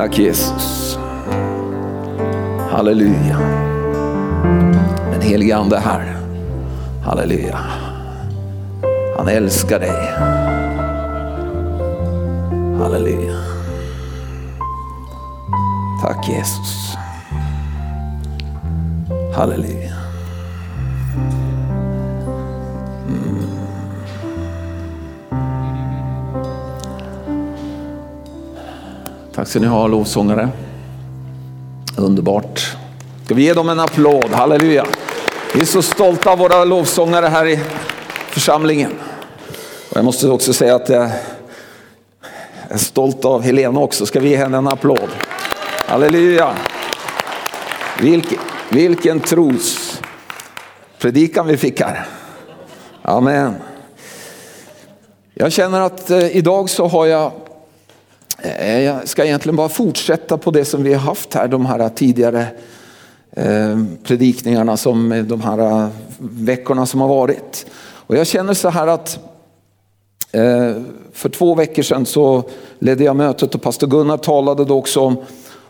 Tack Jesus. Halleluja. Den helige Ande är här. Halleluja. Han älskar dig. Halleluja. Tack Jesus. Halleluja. Tack ska ni ha lovsångare. Underbart. Ska vi ge dem en applåd? Halleluja. Vi är så stolta av våra lovsångare här i församlingen. Och jag måste också säga att jag är stolt av Helena också. Ska vi ge henne en applåd? Halleluja. Vilken, vilken tros predikan vi fick här. Amen. Jag känner att eh, idag så har jag Eh, jag ska egentligen bara fortsätta på det som vi har haft här, de här tidigare eh, predikningarna, som eh, de här veckorna som har varit. Och jag känner så här att för två veckor sedan så ledde jag mötet och pastor Gunnar talade då också om,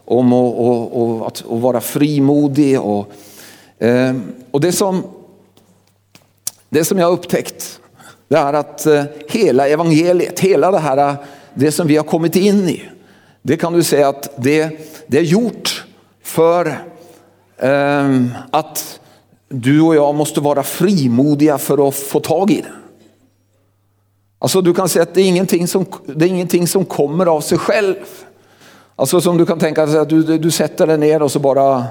om och, och, och att och vara frimodig. Och, och det, som, det som jag har upptäckt det är att hela evangeliet, hela det här det som vi har kommit in i, det kan du säga att det, det är gjort för eh, att du och jag måste vara frimodiga för att få tag i det. Alltså du kan säga att det är ingenting som, det är ingenting som kommer av sig själv. Alltså som du kan tänka dig att du, du sätter dig ner och så bara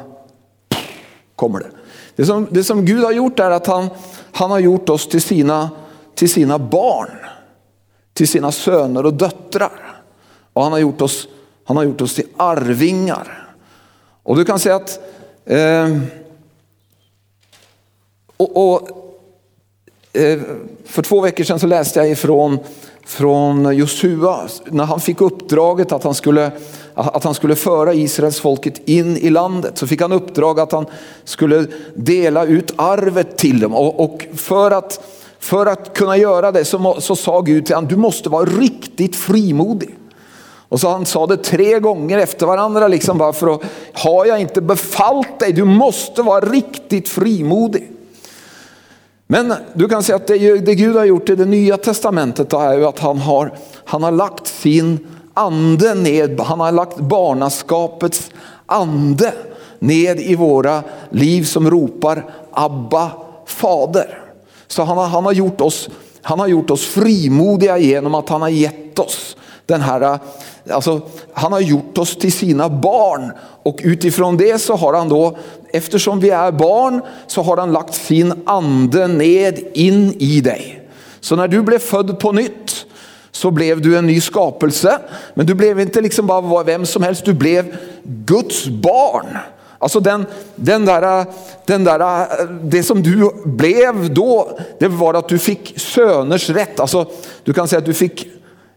kommer det. Det som, det som Gud har gjort är att han, han har gjort oss till sina, till sina barn till sina söner och döttrar. Och han har gjort oss, han har gjort oss till arvingar. Och du kan säga att eh, och, och eh, för två veckor sedan så läste jag ifrån från Josua när han fick uppdraget att han, skulle, att han skulle föra Israels folket in i landet. Så fick han uppdrag att han skulle dela ut arvet till dem. Och, och för att för att kunna göra det så, så sa Gud till honom, du måste vara riktigt frimodig. Och så han sa det tre gånger efter varandra, liksom bara för att, har jag inte befallt dig, du måste vara riktigt frimodig. Men du kan säga att det, det Gud har gjort i det nya testamentet är ju att han har, han har lagt sin ande ned, han har lagt barnaskapets ande ned i våra liv som ropar Abba fader. Så han har, han, har gjort oss, han har gjort oss frimodiga genom att han har gett oss den här, alltså, han har gjort oss till sina barn och utifrån det så har han då, eftersom vi är barn, så har han lagt sin ande ned in i dig. Så när du blev född på nytt så blev du en ny skapelse, men du blev inte liksom bara vem som helst, du blev Guds barn. Alltså den, den där, den där, det som du blev då, det var att du fick söners rätt. Alltså, du kan säga att du fick,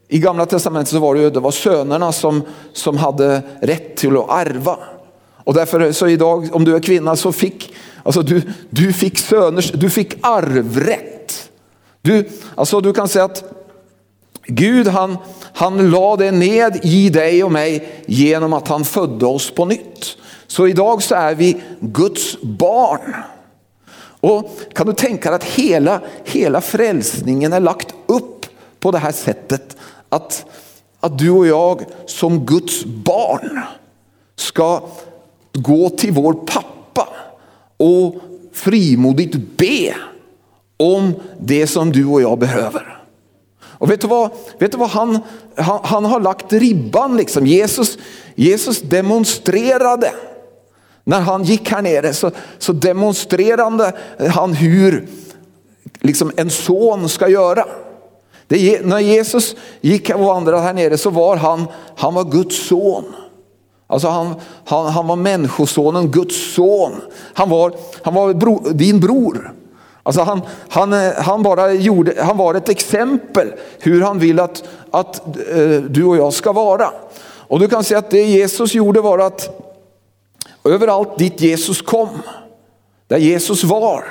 i gamla testamentet så var det, det var sönerna som, som hade rätt till att arva. Och därför så idag, om du är kvinna så fick, alltså du, du fick söners, du fick arvrätt. Du, alltså du kan säga att Gud han, han la det ned i dig och mig genom att han födde oss på nytt. Så idag så är vi Guds barn. Och kan du tänka dig att hela, hela frälsningen är lagt upp på det här sättet att, att du och jag som Guds barn ska gå till vår pappa och frimodigt be om det som du och jag behöver. Och vet du vad, vet du vad han, han, han har lagt ribban liksom. Jesus, Jesus demonstrerade när han gick här nere så, så demonstrerade han hur liksom en son ska göra. Det, när Jesus gick och vandrade här nere så var han, han var Guds son. Alltså han, han, han var människosonen, Guds son. Han var, han var bro, din bror. Alltså han, han, han, bara gjorde, han var ett exempel hur han vill att, att eh, du och jag ska vara. Och du kan se att det Jesus gjorde var att Överallt dit Jesus kom, där Jesus var,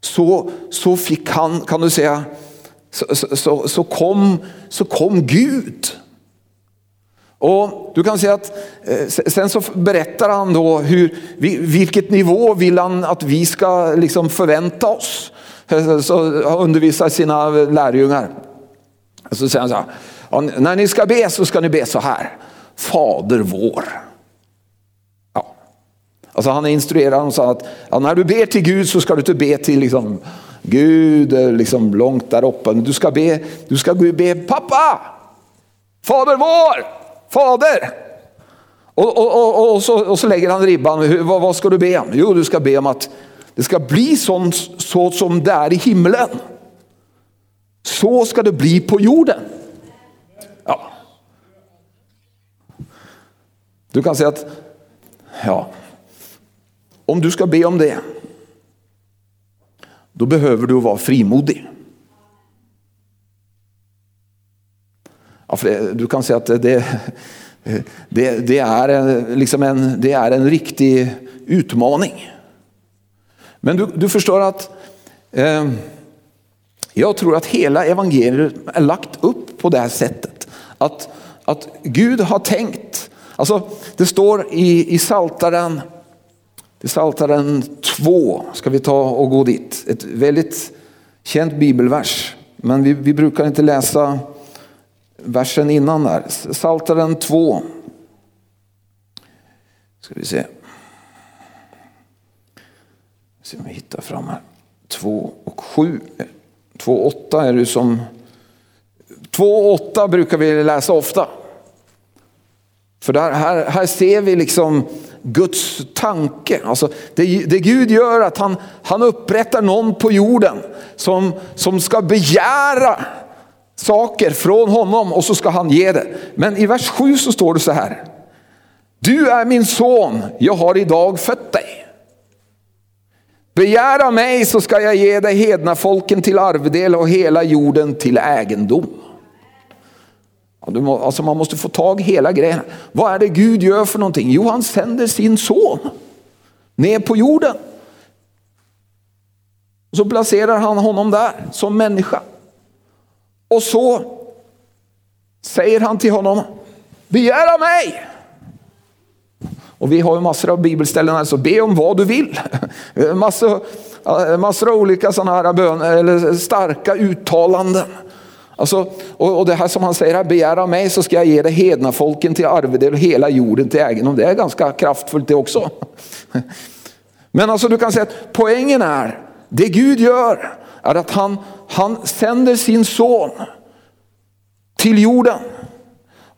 så, så fick han, kan du säga, så, så, så, kom, så kom Gud. Och du kan säga att eh, sen så berättar han då hur, vilket nivå vill han att vi ska liksom förvänta oss. Eh, så undervisar sina lärjungar. Så säger han så här, när ni ska be så ska ni be så här. Fader vår. Alltså han instruerar och sa att ja, när du ber till Gud så ska du inte be till liksom, Gud liksom långt där uppe. Du ska be, du ska be pappa, fader vår, fader. Och, och, och, och, så, och så lägger han ribban, vad, vad ska du be om? Jo du ska be om att det ska bli sånt, så som det är i himlen. Så ska det bli på jorden. Ja. Du kan säga att, ja, om du ska be om det, då behöver du vara frimodig. Ja, du kan säga att det, det, det, är liksom en, det är en riktig utmaning. Men du, du förstår att eh, jag tror att hela evangeliet är lagt upp på det här sättet. Att, att Gud har tänkt, alltså det står i, i Saltaren, i Saltaren 2, ska vi ta och gå dit. Ett väldigt känt bibelvers, men vi, vi brukar inte läsa versen innan där. Saltaren 2. Ska vi se. Se om vi hittar fram här. 2 och 7. 2 och 8 är det som... 2 och 8 brukar vi läsa ofta. För där, här, här ser vi liksom Guds tanke. Alltså det, det Gud gör att han, han upprättar någon på jorden som, som ska begära saker från honom och så ska han ge det. Men i vers 7 så står det så här. Du är min son, jag har idag fött dig. Begär av mig så ska jag ge dig hedna folken till arvedel och hela jorden till egendom. Alltså man måste få tag i hela grejen. Vad är det Gud gör för någonting? Jo, han sänder sin son ner på jorden. Så placerar han honom där som människa. Och så säger han till honom, begär av mig. Och vi har ju massor av bibelställen här, så be om vad du vill. Massor, massor av olika sådana här bön, eller starka uttalanden. Alltså, och, och, det här som han säger här, begär av mig så ska jag ge det hedna folken till arvedel och hela jorden till egendom. Det är ganska kraftfullt det också. Men alltså du kan säga att poängen är, det Gud gör är att han, han sänder sin son till jorden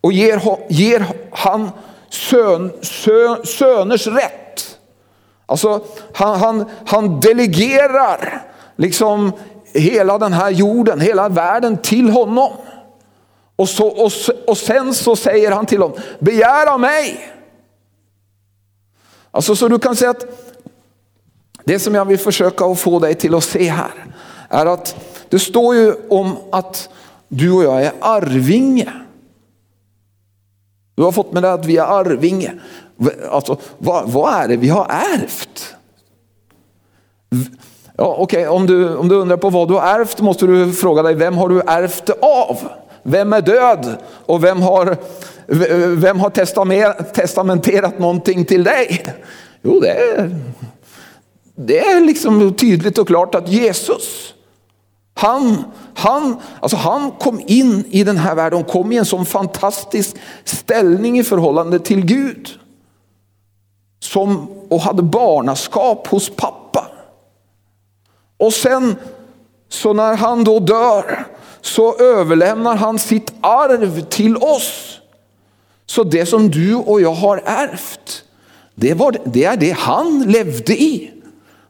och ger, ger han sön, sön, söners rätt. Alltså han, han, han delegerar liksom hela den här jorden, hela världen till honom. Och, så, och, och sen så säger han till dem, begär av mig. Alltså så du kan säga att det som jag vill försöka att få dig till att se här är att det står ju om att du och jag är arvinge. Du har fått med dig att vi är arvinge. Alltså, vad, vad är det vi har ärvt? Ja, okay. om, du, om du undrar på vad du har ärvt måste du fråga dig, vem har du ärvt det av? Vem är död och vem har, vem har testamenterat någonting till dig? Jo, det är, det är liksom tydligt och klart att Jesus, han, han, alltså han kom in i den här världen, kom i en sån fantastisk ställning i förhållande till Gud. Som, och hade barnaskap hos pappa. Och sen så när han då dör så överlämnar han sitt arv till oss. Så det som du och jag har ärvt, det, var, det är det han levde i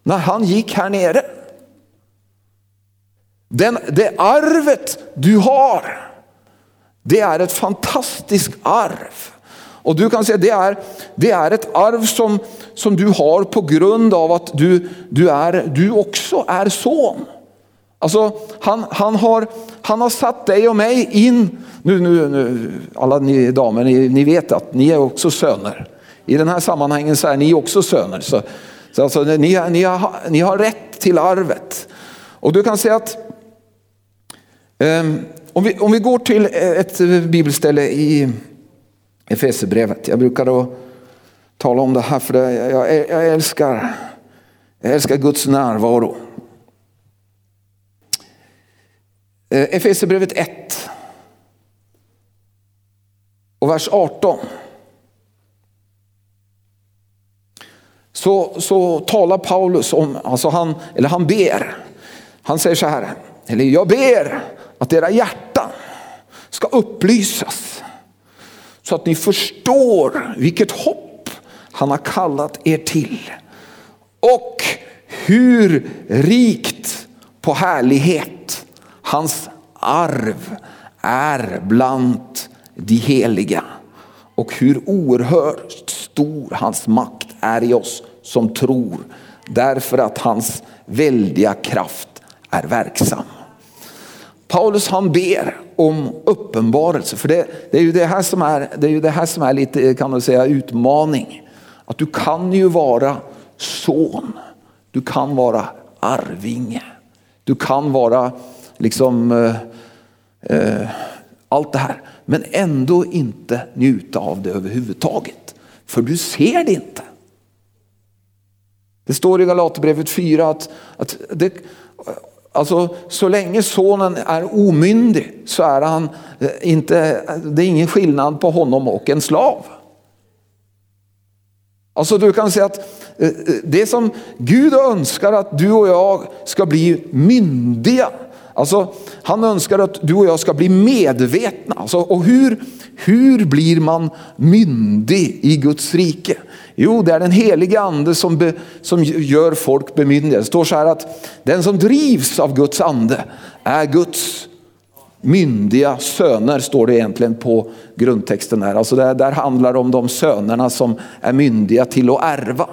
när han gick här nere. Den, det arvet du har, det är ett fantastiskt arv. Och du kan säga det är, det är ett arv som, som du har på grund av att du, du, är, du också är son. Alltså han, han, har, han har satt dig och mig in, nu, nu, nu alla ni damer, ni, ni vet att ni är också söner. I den här sammanhangen så är ni också söner. Så, så alltså, ni, ni, har, ni har rätt till arvet. Och du kan säga att um, om, vi, om vi går till ett bibelställe i Efesierbrevet. Jag brukar då tala om det här för det, jag, jag, älskar, jag älskar Guds närvaro. Eh, Efesierbrevet 1 och vers 18. Så, så talar Paulus om, alltså han, eller han ber, han säger så här, eller jag ber att era hjärtan ska upplysas så att ni förstår vilket hopp han har kallat er till. Och hur rikt på härlighet hans arv är bland de heliga. Och hur oerhört stor hans makt är i oss som tror. Därför att hans väldiga kraft är verksam. Paulus han ber om uppenbarelse. För det, det, är ju det, här som är, det är ju det här som är lite kan man säga utmaning. Att du kan ju vara son. Du kan vara arvinge. Du kan vara liksom eh, eh, allt det här. Men ändå inte njuta av det överhuvudtaget. För du ser det inte. Det står i Galaterbrevet 4 att, att det, Alltså så länge sonen är omyndig så är han eh, inte, det är ingen skillnad på honom och en slav. Alltså du kan säga att eh, eh, det som Gud önskar att du och jag ska bli myndiga. Alltså han önskar att du och jag ska bli medvetna. Alltså, och hur, hur blir man myndig i Guds rike? Jo, det är den helige ande som, be, som gör folk bemyndigade. Det står så här att den som drivs av Guds ande är Guds myndiga söner, står det egentligen på grundtexten här. Alltså det där handlar om de sönerna som är myndiga till att ärva.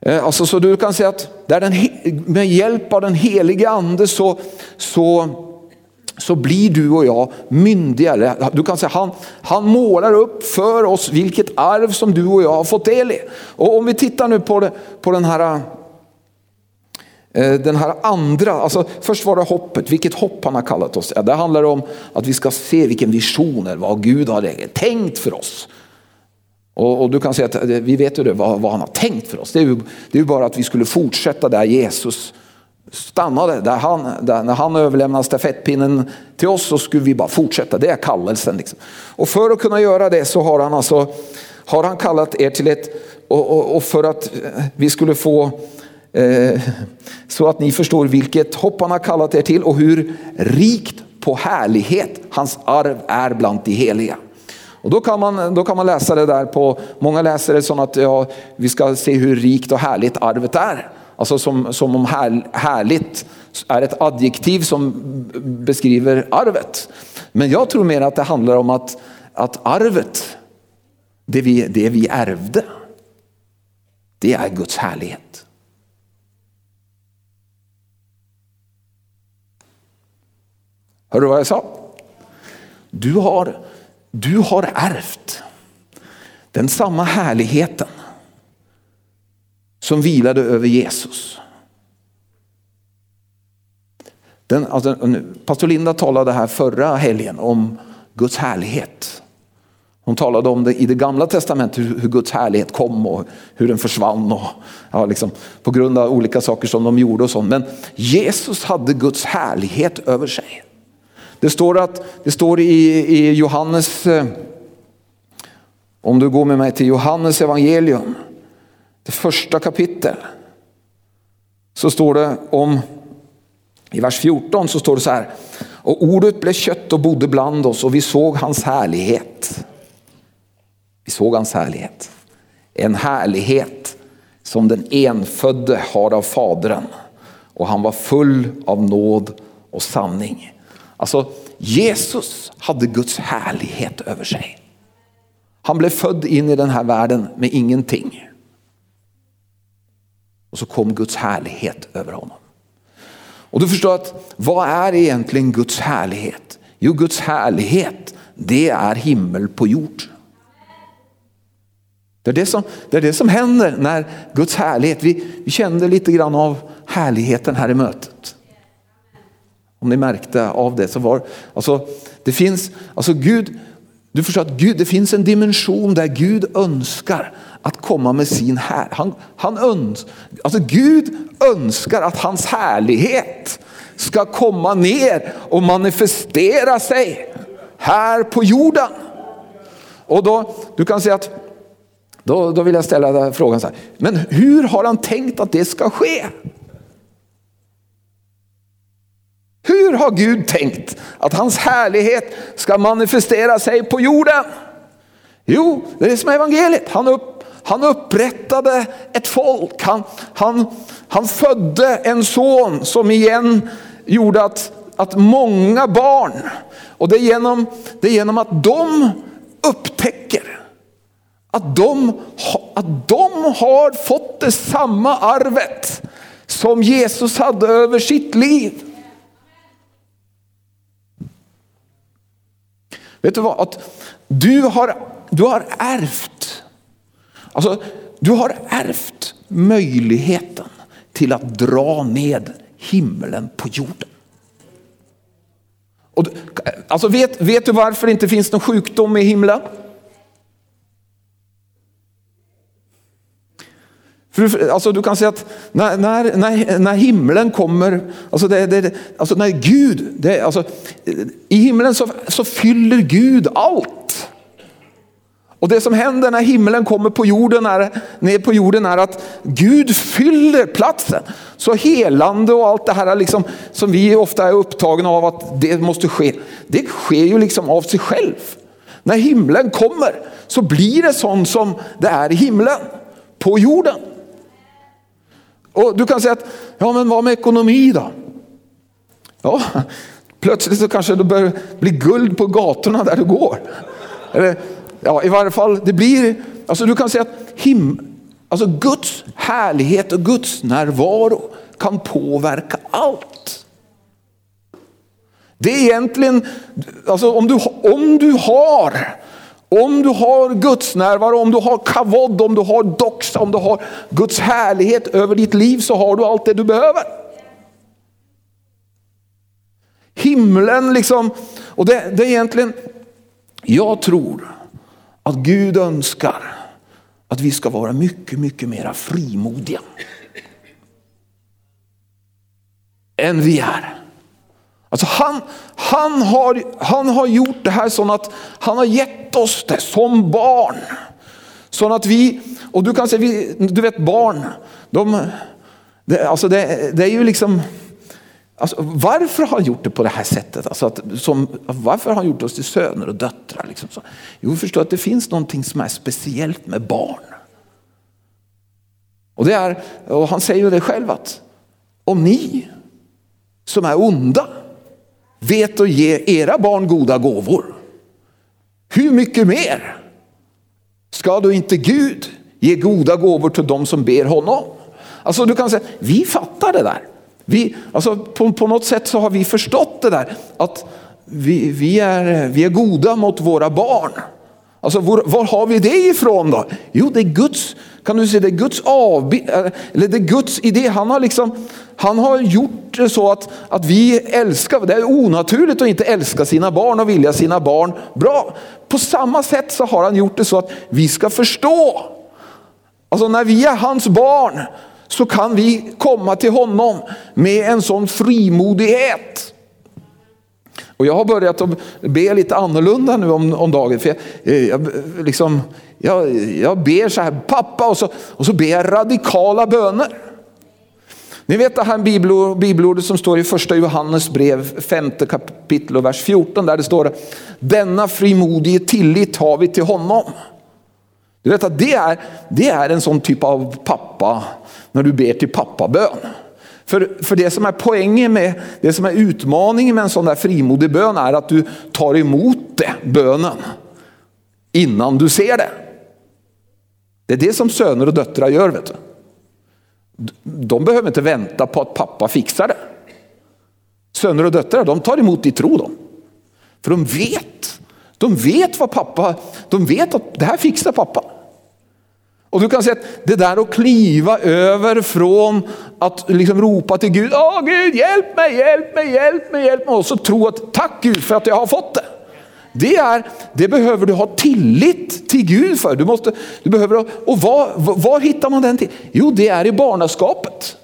Eh, alltså, så du kan säga att där den, med hjälp av den helige ande så, så så blir du och jag myndiga. Du kan säga han, han målar upp för oss vilket arv som du och jag har fått del i. Och om vi tittar nu på, det, på den här eh, den här andra, alltså först var det hoppet, vilket hopp han har kallat oss. Ja, det handlar om att vi ska se vilken vision vad Gud har tänkt för oss. Och, och, du kan säga att eh, vi vet ju det, vad, vad han har tänkt för oss. Det är, ju, det är ju bara att vi skulle fortsätta där Jesus stannade. Där han, där, när han överlämnade stafettpinnen till oss så skulle vi bara fortsätta. Det är kallelsen. Liksom. Och för att kunna göra det så har han, alltså, har han kallat er till ett, och, och, och för att eh, vi skulle få eh, så att ni förstår vilket hopp han har kallat er till och hur rikt på härlighet hans arv är bland de heliga. Och då, kan man, då kan man läsa det där på, många läser det som att ja, vi ska se hur rikt och härligt arvet är. Alltså som, som om här, härligt är ett adjektiv som beskriver arvet. Men jag tror mer att det handlar om att, att arvet, det vi, det vi ärvde, det är Guds härlighet. Hör du vad jag sa? Du har, du har ärvt den samma härligheten som vilade över Jesus. Den, alltså, Pastor Linda talade här förra helgen om Guds härlighet. Hon talade om det i det gamla testamentet, hur, Guds härlighet kom och hur den försvann. Och, ja, liksom, på grund av olika saker som de gjorde och sånt. Men Jesus hade Guds härlighet över sig. Det står, att, det står i, i Johannes, eh, om du går med mig till Johannes evangelium det första kapitel så står det om, i vers 14 så står det så här. Och ordet blev kött och bodde bland oss och vi såg hans härlighet. Vi såg hans härlighet. En härlighet som den enfödde har av fadern. Och han var full av nåd och sanning. Alltså Jesus hade Guds härlighet över sig. Han blev född in i den här världen med ingenting. Och så kom Guds härlighet över honom. Och du förstår att vad är egentligen Guds härlighet? Jo, Guds härlighet det är himmel på jord. Det är det som, det är det som händer när Guds härlighet, vi, vi kände lite grann av härligheten här i mötet. Om ni märkte av det så var, alltså det finns, alltså Gud, Du förstår att Gud, det finns en dimension där Gud önskar att komma med sin här. Han, han öns, alltså Gud önskar att hans härlighet ska komma ner och manifestera sig här på jorden. Och då, du kan säga att, då, då vill jag ställa frågan så här, men hur har han tänkt att det ska ske? Hur har Gud tänkt att hans härlighet ska manifestera sig på jorden? Jo, det är det som är evangeliet. Han, upp, han upprättade ett folk. Han, han, han födde en son som igen gjorde att, att många barn, och det är, genom, det är genom att de upptäcker att de, att de har fått det samma arvet som Jesus hade över sitt liv. Vet du vad? Att du har, du har ärvt, alltså du har ärvt möjligheten till att dra ned himlen på jorden. Och, alltså vet, vet du varför det inte finns någon sjukdom i himlen? För, alltså du kan säga att när, när, när, när himlen kommer, alltså, det, det, alltså när Gud, det, alltså, i himlen så, så fyller Gud allt. Och det som händer när himlen kommer på jorden är, ner på jorden är att Gud fyller platsen. Så helande och allt det här liksom, som vi ofta är upptagna av att det måste ske, det sker ju liksom av sig själv. När himlen kommer så blir det sånt som det är i himlen, på jorden. Och du kan säga att, ja men vad med ekonomi då? Ja, plötsligt så kanske det börjar bli guld på gatorna där du går. Eller, ja, i varje fall, det blir, alltså du kan säga att him, alltså Guds härlighet och Guds närvaro kan påverka allt. Det är egentligen, alltså om du, om du har om du har Guds närvaro, om du har kavod, om du har doxa, om du har Guds härlighet över ditt liv så har du allt det du behöver. Himlen liksom, och det, det är egentligen, jag tror att Gud önskar att vi ska vara mycket, mycket mera frimodiga. Än vi är. Alltså han, han, har, han har gjort det här så att han har gett oss det som barn. Så att vi, och du kan säga, du vet barn, de, det, alltså det, det är ju liksom, alltså varför har han gjort det på det här sättet? Alltså att, som, varför har han gjort oss till söner och döttrar? Liksom så? Jo, förstå att det finns någonting som är speciellt med barn. Och, det är, och han säger ju det själv att om ni som är onda vet att ge era barn goda gåvor. Hur mycket mer ska då inte Gud ge goda gåvor till dem som ber honom? Alltså du kan säga, vi fattar det där. Vi, alltså på, på något sätt så har vi förstått det där att vi, vi, är, vi är goda mot våra barn. Alltså var, var, har vi det ifrån då? Jo, det är Guds, kan du säga, det är Guds avbild, eller det är Guds idé. Han har liksom, han har gjort det så att, att vi älskar, det är onaturligt att inte älska sina barn och vilja sina barn bra. På samma sätt så har han gjort det så att vi ska förstå. Alltså när vi är hans barn så kan vi komma till honom med en sån frimodighet. Och jag har börjat att be lite annorlunda nu om, om dagen. För jag, eh, jag, liksom, jag, jag ber så här, pappa, och så, och så ber jag radikala böner. Ni vet det här bibelordet som står i första Johannes brev, femte kapitel och vers 14, där det står denna frimodige tillit har vi till honom. Du vet att det är, det är en sån typ av pappa, när du ber till pappabön. För, för det som är poängen med, det som är utmaningen med en sån där frimodig bön är att du tar emot det, bönen, innan du ser det. Det är det som söner och döttrar gör. Vet du. De behöver inte vänta på att pappa fixar det. Söner och döttrar de tar emot i tro. då. För de vet, de vet vad pappa, de vet att det här fixar pappa. Och du kan se att det där att kliva över från att liksom ropa till Gud, Åh Gud hjälp mig, hjälp mig, hjälp mig, hjälp mig och så tro att tack Gud för att jag har fått det. Det, är, det behöver du ha tillit till Gud för. Du måste, du behöver, och var, var hittar man den till? Jo, det är i barnaskapet.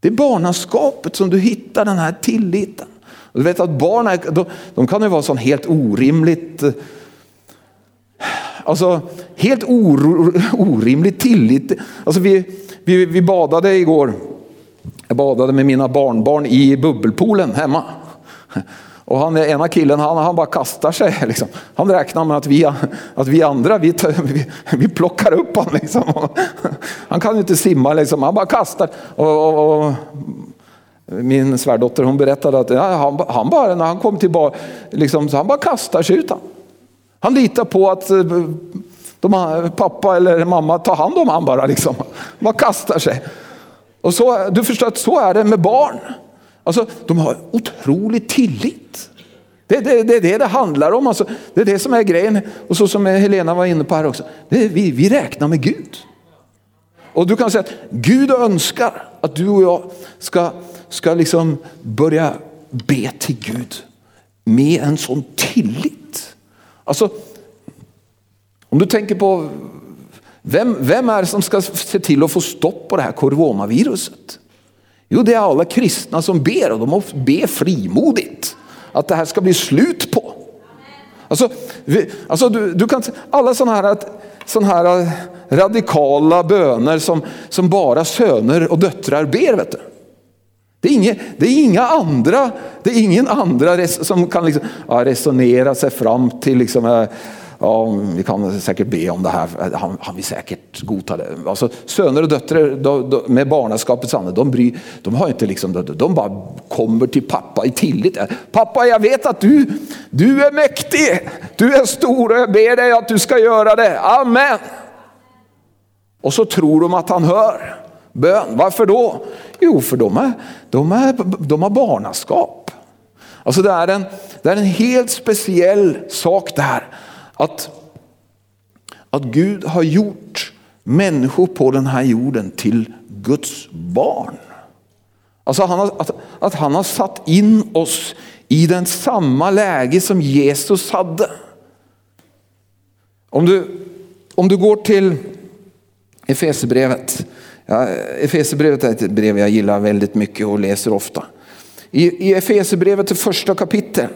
Det är barnaskapet som du hittar den här tilliten. Du vet att barn är, de, de kan ju vara sån helt orimligt eh, Alltså helt oro, orimligt tillit. Alltså vi, vi, vi badade igår. Jag badade med mina barnbarn i bubbelpoolen hemma. Och han, ena killen han, han bara kastar sig. Liksom. Han räknar med att vi, att vi andra vi, vi, vi plockar upp honom. Liksom. Han kan ju inte simma, liksom. han bara kastar. Och, och, och min svärdotter hon berättade att ja, han, han, bara, när han kom tillbaka, liksom, så han bara kastar sig ut. Han, han litar på att eh, de, pappa eller mamma tar hand om honom bara. Liksom. Man kastar sig. Och så, du förstår att så är det med barn. Alltså, de har otrolig tillit. Det är det, det, det, det handlar om. Alltså, det är det som är grejen. Och så som Helena var inne på här också. Det vi, vi räknar med Gud. Och du kan säga att Gud önskar att du och jag ska, ska liksom börja be till Gud med en sån tillit. Alltså, om du tänker på vem, vem är det som ska se till att få stopp på det här coronaviruset? Jo, det är alla kristna som ber och de måste be frimodigt. Att det här ska bli slut på. Alltså, vi, alltså du, du kan alla sådana här, sån här eh, radikala böner som, som bara söner och döttrar ber. Vet du. Det är, inga, det är inga andra, det är ingen andra som kan liksom, ja, resonera sig fram till liksom, eh, ja, vi kan säkert be om det här, han, han vill säkert godta det. Alltså, söner och döttrar de, de, med barnaskapets ande, de, bry, de, har inte liksom, de, de bara kommer till pappa i tillit. Pappa, jag vet att du, du är mäktig, du är stor och jag ber dig att du ska göra det. Amen. Och så tror de att han hör bön. Varför då? Jo, för de, är, de, är, de har barnaskap. Alltså det är, en, det är en helt speciell sak där. Att, att Gud har gjort människor på den här jorden till Guds barn. Alltså han har, att, att han har satt in oss i den samma läge som Jesus hade. Om du, om du går till Efesierbrevet. Ja, Efesierbrevet är ett brev jag gillar väldigt mycket och läser ofta. I, i Efesierbrevet till första kapitel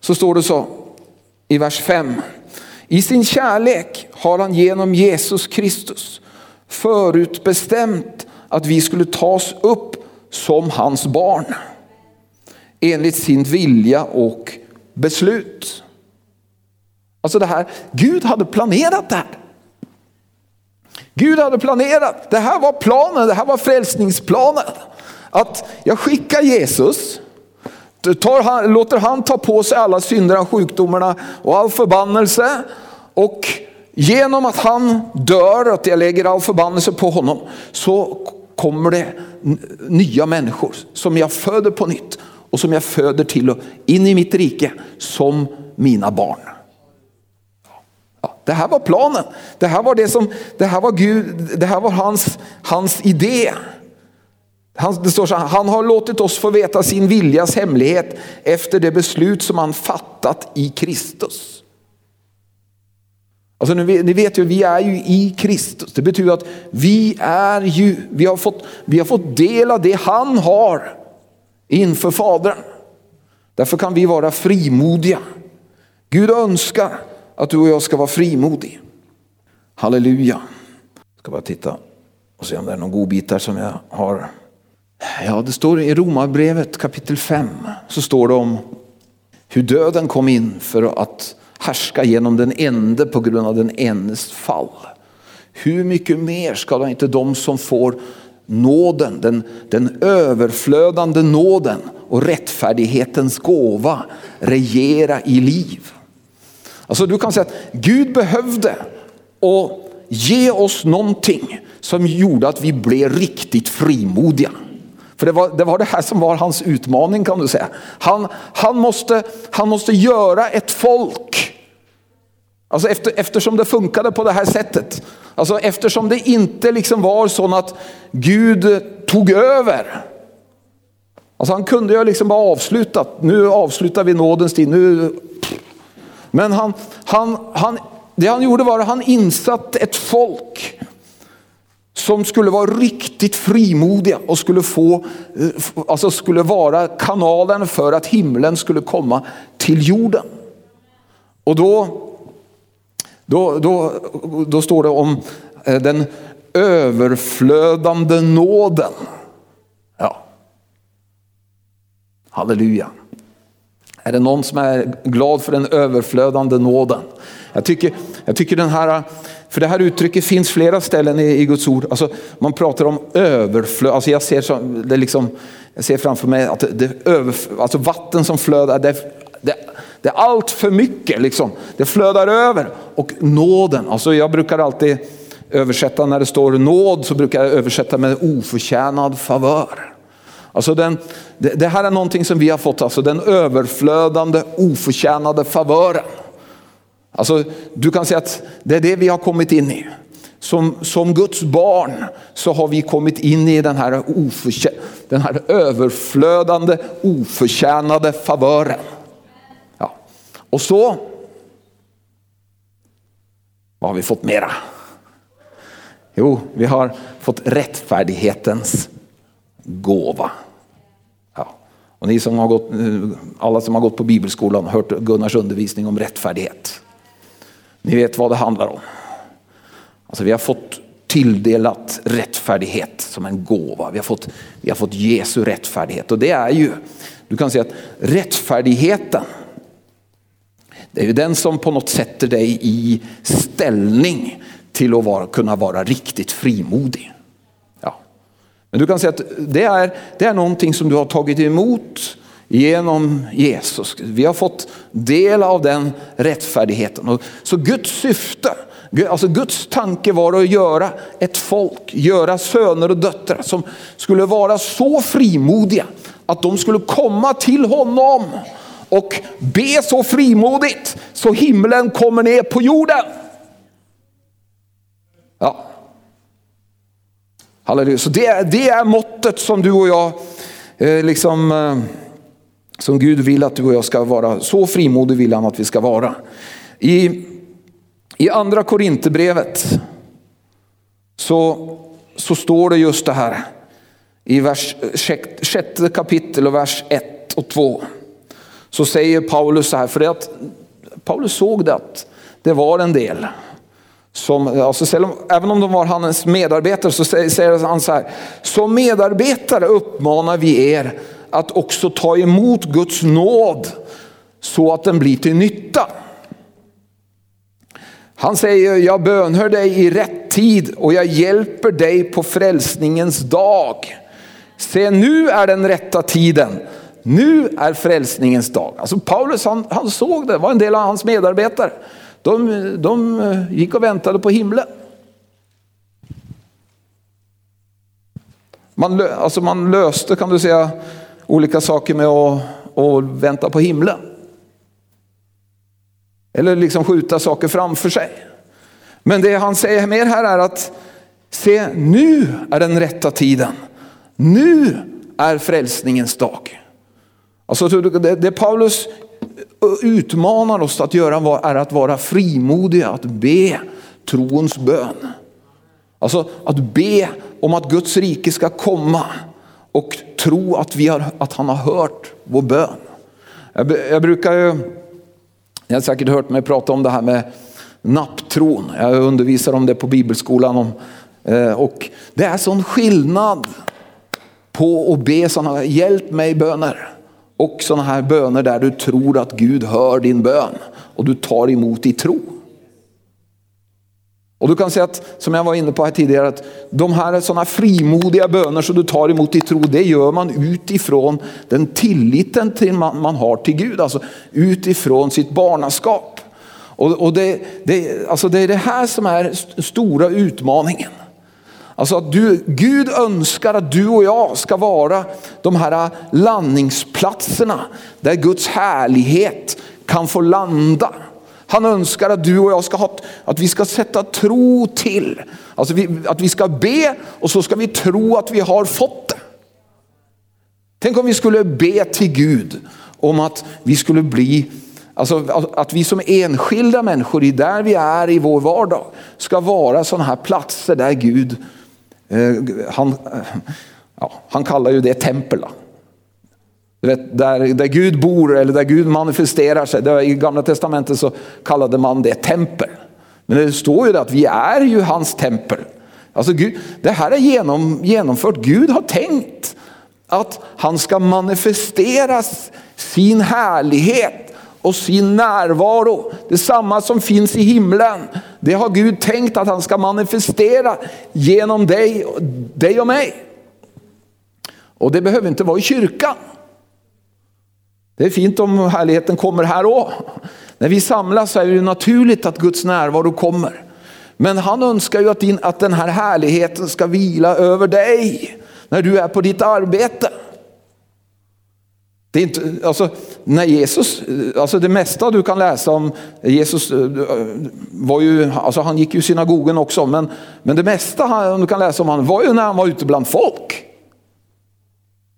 så står det så i vers 5. I sin kärlek har han genom Jesus Kristus förutbestämt att vi skulle tas upp som hans barn enligt sin vilja och beslut. Alltså det här, Gud hade planerat det här. Gud hade planerat, det här var planen, det här var frälsningsplanen. Att jag skickar Jesus tar han, låter han ta på sig alla synder, sjukdomarna och all förbannelse. Och genom att han dör, att jag lägger all förbannelse på honom, så kommer det nya människor som jag föder på nytt och som jag föder till och in i mitt rike som mina barn. Ja, det här var planen. Det här var det som, det här var Gud, det här var hans, hans idé. Han, det står så här, han har låtit oss få veta sin viljas hemlighet efter det beslut som han fattat i Kristus. Alltså ni vet ju, vi är ju i Kristus. Det betyder att vi är ju, vi har fått, vi har fått del av det han har inför Fadern. Därför kan vi vara frimodiga. Gud önskar att du och jag ska vara frimodig. Halleluja. Jag ska bara titta och se om det är någon godbitar som jag har Ja, det står i Romarbrevet kapitel 5 så står det om hur döden kom in för att härska genom den ende på grund av den enes fall. Hur mycket mer ska då inte de som får nåden, den, den överflödande nåden och rättfärdighetens gåva regera i liv? Alltså du kan säga att Gud behövde att ge oss någonting som gjorde att vi blev riktigt frimodiga. För det var, det var det här som var hans utmaning kan du säga. Han, han, måste, han måste göra ett folk. Alltså efter, eftersom det funkade på det här sättet. Alltså eftersom det inte liksom var så att Gud tog över. Alltså han kunde ju liksom bara avslutat, nu avslutar vi nådens tid. Nu. Men han, han, han, det han gjorde var att han insatte ett folk som skulle vara riktigt frimodiga och skulle, få, eh, alltså skulle vara kanalen för att himlen skulle komma till jorden. Och då, då, då, då står det om eh, den överflödande nåden. Ja. Halleluja. Är det någon som är glad för den överflödande nåden? Jag tycker, jag tycker den här, för det här uttrycket finns flera ställen i, i Guds ord. Alltså, man pratar om överflöd, alltså jag, ser som, det liksom, jag ser framför mig att det, över, alltså vatten som flödar, det, det, det är allt för mycket. Liksom. Det flödar över. Och nåden, alltså jag brukar alltid översätta när det står nåd så brukar jag översätta med oförtjänad favör. Alltså den, det, det, här är någonting som vi har fått, alltså den överflödande oförtjänade favören. Alltså, du kan säga att det är det vi har kommit in i. Som, som Guds barn så har vi kommit in i den här, oförtjä, den här överflödande oförtjänade favören. Ja. Och så, vad har vi fått mera? Jo, vi har fått rättfärdighetens gåva. Och ni som har gått, eh, alla som har gått på bibelskolan har hört Gunnars undervisning om rättfärdighet. Ni vet vad det handlar om. Alltså vi har fått tilldelat rättfärdighet som en gåva. Vi har fått, vi har fått Jesu rättfärdighet och det är ju, du kan säga att rättfärdigheten, det är ju den som på något sätt sätter dig i ställning till att vara, kunna vara riktigt frimodig. Men du kan säga att det är, det är någonting som du har tagit emot genom Jesus. Vi har fått del av den rättfärdigheten. Så Guds syfte, alltså Guds tanke var att göra ett folk, göra söner och döttrar som skulle vara så frimodiga att de skulle komma till honom och be så frimodigt så himlen kommer ner på jorden. Ja. Halleluja. Så det, det är måttet som du och jag, eh, liksom, eh, som Gud vill att du och jag ska vara. Så frimodig vill han att vi ska vara. I, i andra Korinthierbrevet så, så står det just det här. I vers, eh, sjätte kapitel och vers 1 och 2. Så säger Paulus så här, för det att Paulus såg det att det var en del som, alltså, även om de var hans medarbetare så säger han så här. Som medarbetare uppmanar vi er att också ta emot Guds nåd så att den blir till nytta. Han säger, jag bönhör dig i rätt tid och jag hjälper dig på frälsningens dag. Se nu är den rätta tiden. Nu är frälsningens dag. Alltså Paulus han, han såg det, var en del av hans medarbetare. De, de eh, gick och väntade på himlen. Man, alltså man löste kan du säga olika saker med att, att vänta på himlen. Eller liksom skjuta saker framför sig. Men det han säger mer här är att se nu är den rätta tiden. Nu är frälsningens dag. Alltså det Paulus utmanar oss att göra är att vara frimodiga, att be trons bön. Alltså att be om att Guds rike ska komma och tro att, vi har, att han har hört vår bön. Jag, jag brukar ju, ni har säkert hört mig prata om det här med napptron. Jag undervisar om det på bibelskolan. Om, eh, och det är sån skillnad på att be sådana, hjälp mig böner. Och sådana här böner där du tror att Gud hör din bön och du tar emot i tro. Och du kan säga att, som jag var inne på här tidigare, att de här sådana frimodiga böner som du tar emot i tro, det gör man utifrån den tilliten till man, man har till Gud, alltså utifrån sitt barnaskap. Och, och det, det, alltså det är det här som är stora utmaningen. Alltså att du, Gud önskar att du och jag ska vara de här landningsplatserna där Guds härlighet kan få landa. Han önskar att du och jag ska ha, att vi ska sätta tro till. Alltså vi, att vi ska be och så ska vi tro att vi har fått det. Tänk om vi skulle be till Gud om att vi skulle bli, alltså att vi som enskilda människor, i där vi är i vår vardag, ska vara sådana här platser där Gud, Eh, han, eh, ja, han kallar ju det tempel. Vet, där, där Gud bor eller där Gud manifesterar sig. Där I gamla testamentet så kallade man det tempel. Men det står ju att vi är ju hans tempel. Alltså Gud, det här är genom, genomfört. Gud har tänkt att han ska manifestera sin härlighet och sin närvaro. Det samma som finns i himlen. Det har Gud tänkt att han ska manifestera genom dig, dig och mig. Och det behöver inte vara i kyrkan. Det är fint om härligheten kommer här också. När vi samlas så är det naturligt att Guds närvaro kommer. Men han önskar ju att, din, att den här härligheten ska vila över dig när du är på ditt arbete. Det, är inte, alltså, när Jesus, alltså det mesta du kan läsa om Jesus eh, var ju, alltså han gick ju i synagogen också, men, men det mesta du kan läsa om han var ju när han var ute bland folk.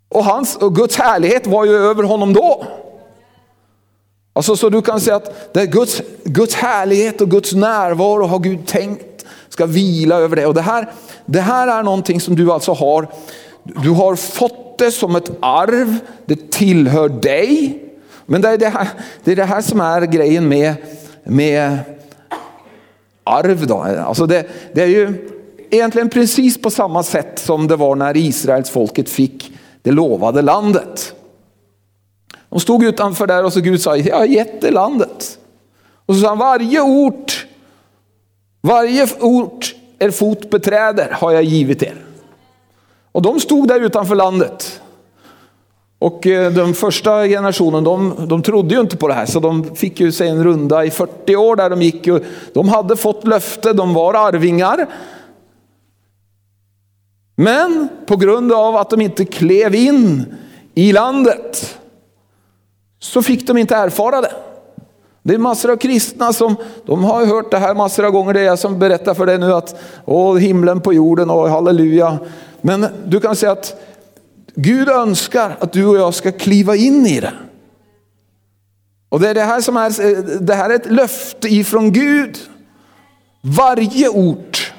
Och, hans, och Guds härlighet var ju över honom då. Alltså, så du kan säga att det är Guds, Guds härlighet och Guds närvaro har Gud tänkt ska vila över det. Och det här, det här är någonting som du alltså har, du har fått det som ett arv, det tillhör dig. Men det är det här, det är det här som är grejen med, med arv. Då. Alltså det, det är ju egentligen precis på samma sätt som det var när Israels folket fick det lovade landet. De stod utanför där och så Gud sa, jag har gett dig landet. Och så sa han, varje ort, varje ort er fot beträder har jag givit er. Och de stod där utanför landet. Och eh, den första generationen de, de trodde ju inte på det här så de fick ju sig en runda i 40 år där de gick. och De hade fått löfte, de var arvingar. Men på grund av att de inte klev in i landet så fick de inte erfara det. Det är massor av kristna som de har hört det här massor av gånger. Det är jag som berättar för dig nu att åh, himlen på jorden och halleluja. Men du kan säga att Gud önskar att du och jag ska kliva in i det. Och det är det här som är, det här är ett löfte ifrån Gud. Varje ort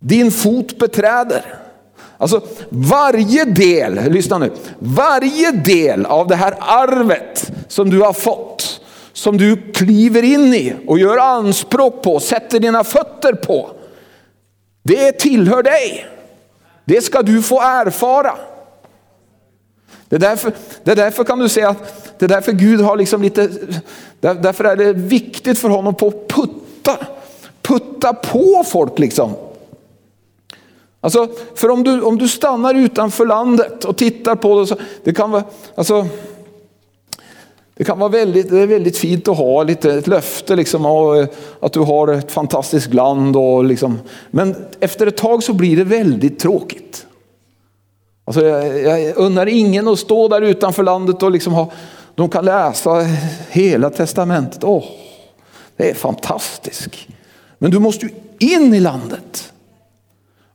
din fot beträder. Alltså varje del, lyssna nu, varje del av det här arvet som du har fått, som du kliver in i och gör anspråk på, sätter dina fötter på. Det tillhör dig. Det ska du få erfara. Det är, därför, det är därför kan du säga att det är därför Gud har liksom lite, därför är det viktigt för honom att putta, putta på folk liksom. Alltså, för om du, om du stannar utanför landet och tittar på det, så, det kan vara, alltså, det kan vara väldigt, det är väldigt fint att ha lite, ett löfte liksom, och, eh, att du har ett fantastiskt land. Och liksom, men efter ett tag så blir det väldigt tråkigt. Alltså, jag, jag unnar ingen att stå där utanför landet och liksom ha, de kan läsa hela testamentet. Oh, det är fantastiskt. Men du måste ju in i landet.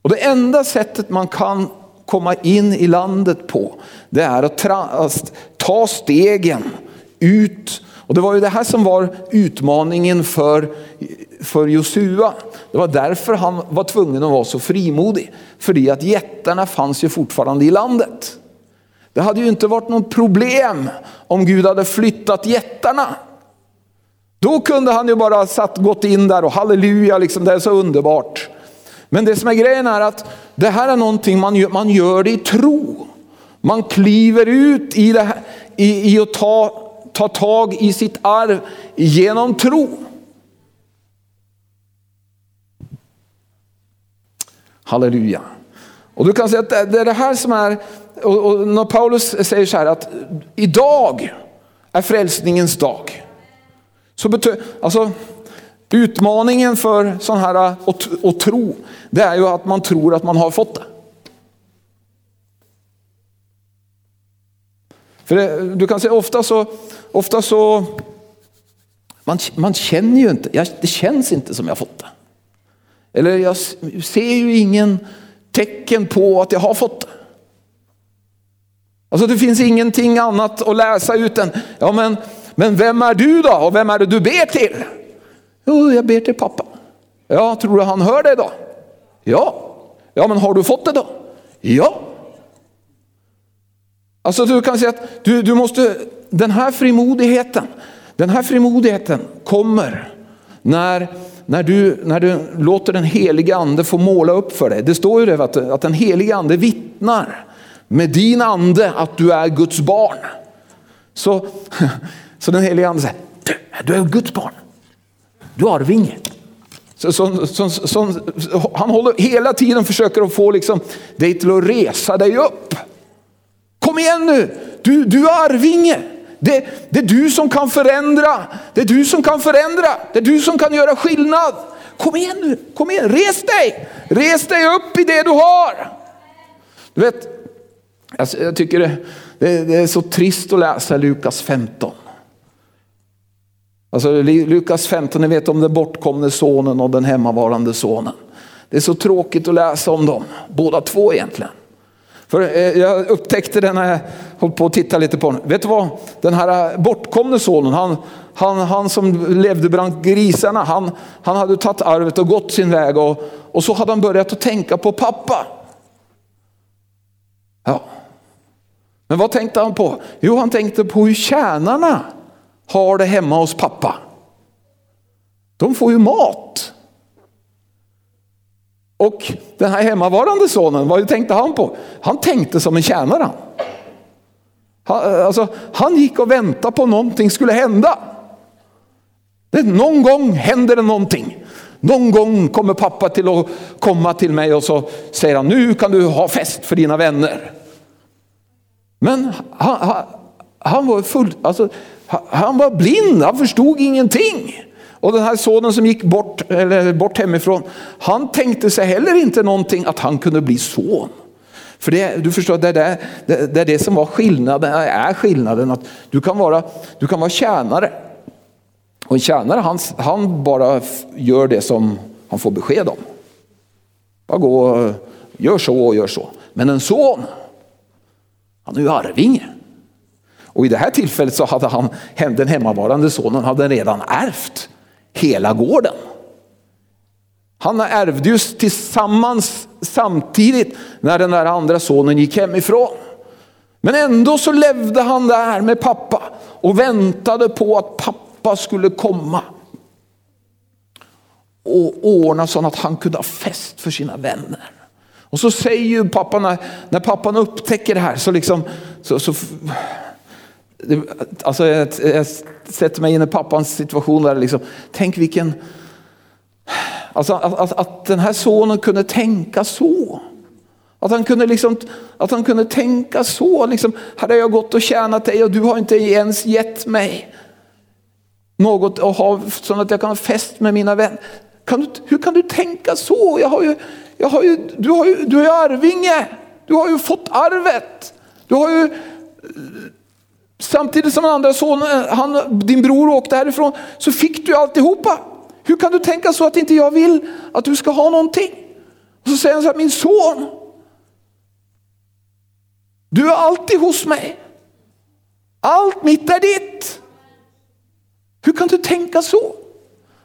Och det enda sättet man kan komma in i landet på, det är att ta stegen ut. Och det var ju det här som var utmaningen för, för Josua. Det var därför han var tvungen att vara så frimodig. För att jättarna fanns ju fortfarande i landet. Det hade ju inte varit något problem om Gud hade flyttat jättarna. Då kunde han ju bara satt, gått in där och halleluja, liksom, det är så underbart. Men det som är grejen är att det här är någonting man gör, man gör det i tro. Man kliver ut i, det här, i, i att ta, ta tag i sitt arv genom tro. Halleluja. Och du kan säga att det är det här som är, och när Paulus säger så här att idag är frälsningens dag. Så betyder, alltså Utmaningen för sån här och att tro, det är ju att man tror att man har fått det. För det, du kan säga ofta så, ofta så man, man känner ju inte, jag, det känns inte som jag fått det. Eller jag ser ju ingen tecken på att jag har fått det. Alltså det finns ingenting annat att läsa ut än, ja men, men vem är du då och vem är det du ber till? Jo, jag ber till pappa. Ja, tror du han hör dig då? Ja. Ja, men har du fått det då? Ja. Alltså du kan säga att du, du måste, den här frimodigheten, den här frimodigheten kommer när, när, du, när du låter den helige ande få måla upp för dig. Det står ju det att, att den helige ande vittnar med din ande att du är Guds barn. Så, så den helige ande säger, du är Guds barn. Du är arvinge. Så, så, så, så, han håller hela tiden försöker att få liksom dig till att resa dig upp. Kom igen nu, du, du är arvinge. Det, det är du som kan förändra, det är du som kan förändra, det är du som kan göra skillnad. Kom igen nu, kom igen, res dig, res dig upp i det du har. Du vet, jag tycker det, det, det är så trist att läsa Lukas 15. Alltså Lukas 15, ni vet om den bortkomne sonen och den hemmavarande sonen. Det är så tråkigt att läsa om dem, båda två egentligen. För eh, jag upptäckte det när jag höll på att titta lite på den. Vet du vad? Den här eh, bortkomne sonen, han, han, han som levde bland grisarna, han, han hade tagit arvet och gått sin väg och, och så hade han börjat att tänka på pappa. Ja. Men vad tänkte han på? Jo, han tänkte på hur tjänarna har det hemma hos pappa. De får ju mat. Och den här hemmavarande sonen, vad tänkte han på? Han tänkte som en tjänare. Han, alltså, han gick och väntade på någonting skulle hända. Det, någon gång händer det någonting. Någon gång kommer pappa till att komma till mig och så säger han, nu kan du ha fest för dina vänner. Men han, han, han var full, alltså, han var blind, han förstod ingenting. Och den här sonen som gick bort, eller bort hemifrån, han tänkte sig heller inte någonting att han kunde bli son. För det, du förstår, det är det, det, är det som var skillnaden, äh, är skillnaden. Att du, kan vara, du kan vara tjänare. Och en tjänare han, han bara gör det som han får besked om. Bara gå, gör så och gör så. Men en son, han är ju arvinge. Och i det här tillfället så hade han, den hemmavarande sonen hade redan ärvt hela gården. Han ärvde ju tillsammans samtidigt när den där andra sonen gick hemifrån. Men ändå så levde han där med pappa och väntade på att pappa skulle komma. Och ordna så att han kunde ha fest för sina vänner. Och så säger ju pappan, när, när pappan upptäcker det här så liksom, så, så Alltså jag, jag sätter mig in i pappans situation där. Liksom, tänk vilken... Alltså att, att, att, den här sonen kunde tänka så. Att han kunde, liksom, att han kunde tänka så. Liksom, hade jag gått och tjänat dig och du har inte ens gett mig något att ha, så att jag kan ha fest med mina vänner. Kan du, hur kan du tänka så? Jag har ju, jag har ju, du, har ju, du är arvinge. Du har ju fått arvet. Du har ju Samtidigt som den andra sonen, eh, han, din bror åkte härifrån, så fick du alltihopa. Hur kan du tänka så att inte jag vill att du ska ha någonting? Och så säger han så här, min son, du är alltid hos mig. Allt mitt är ditt. Hur kan du tänka så?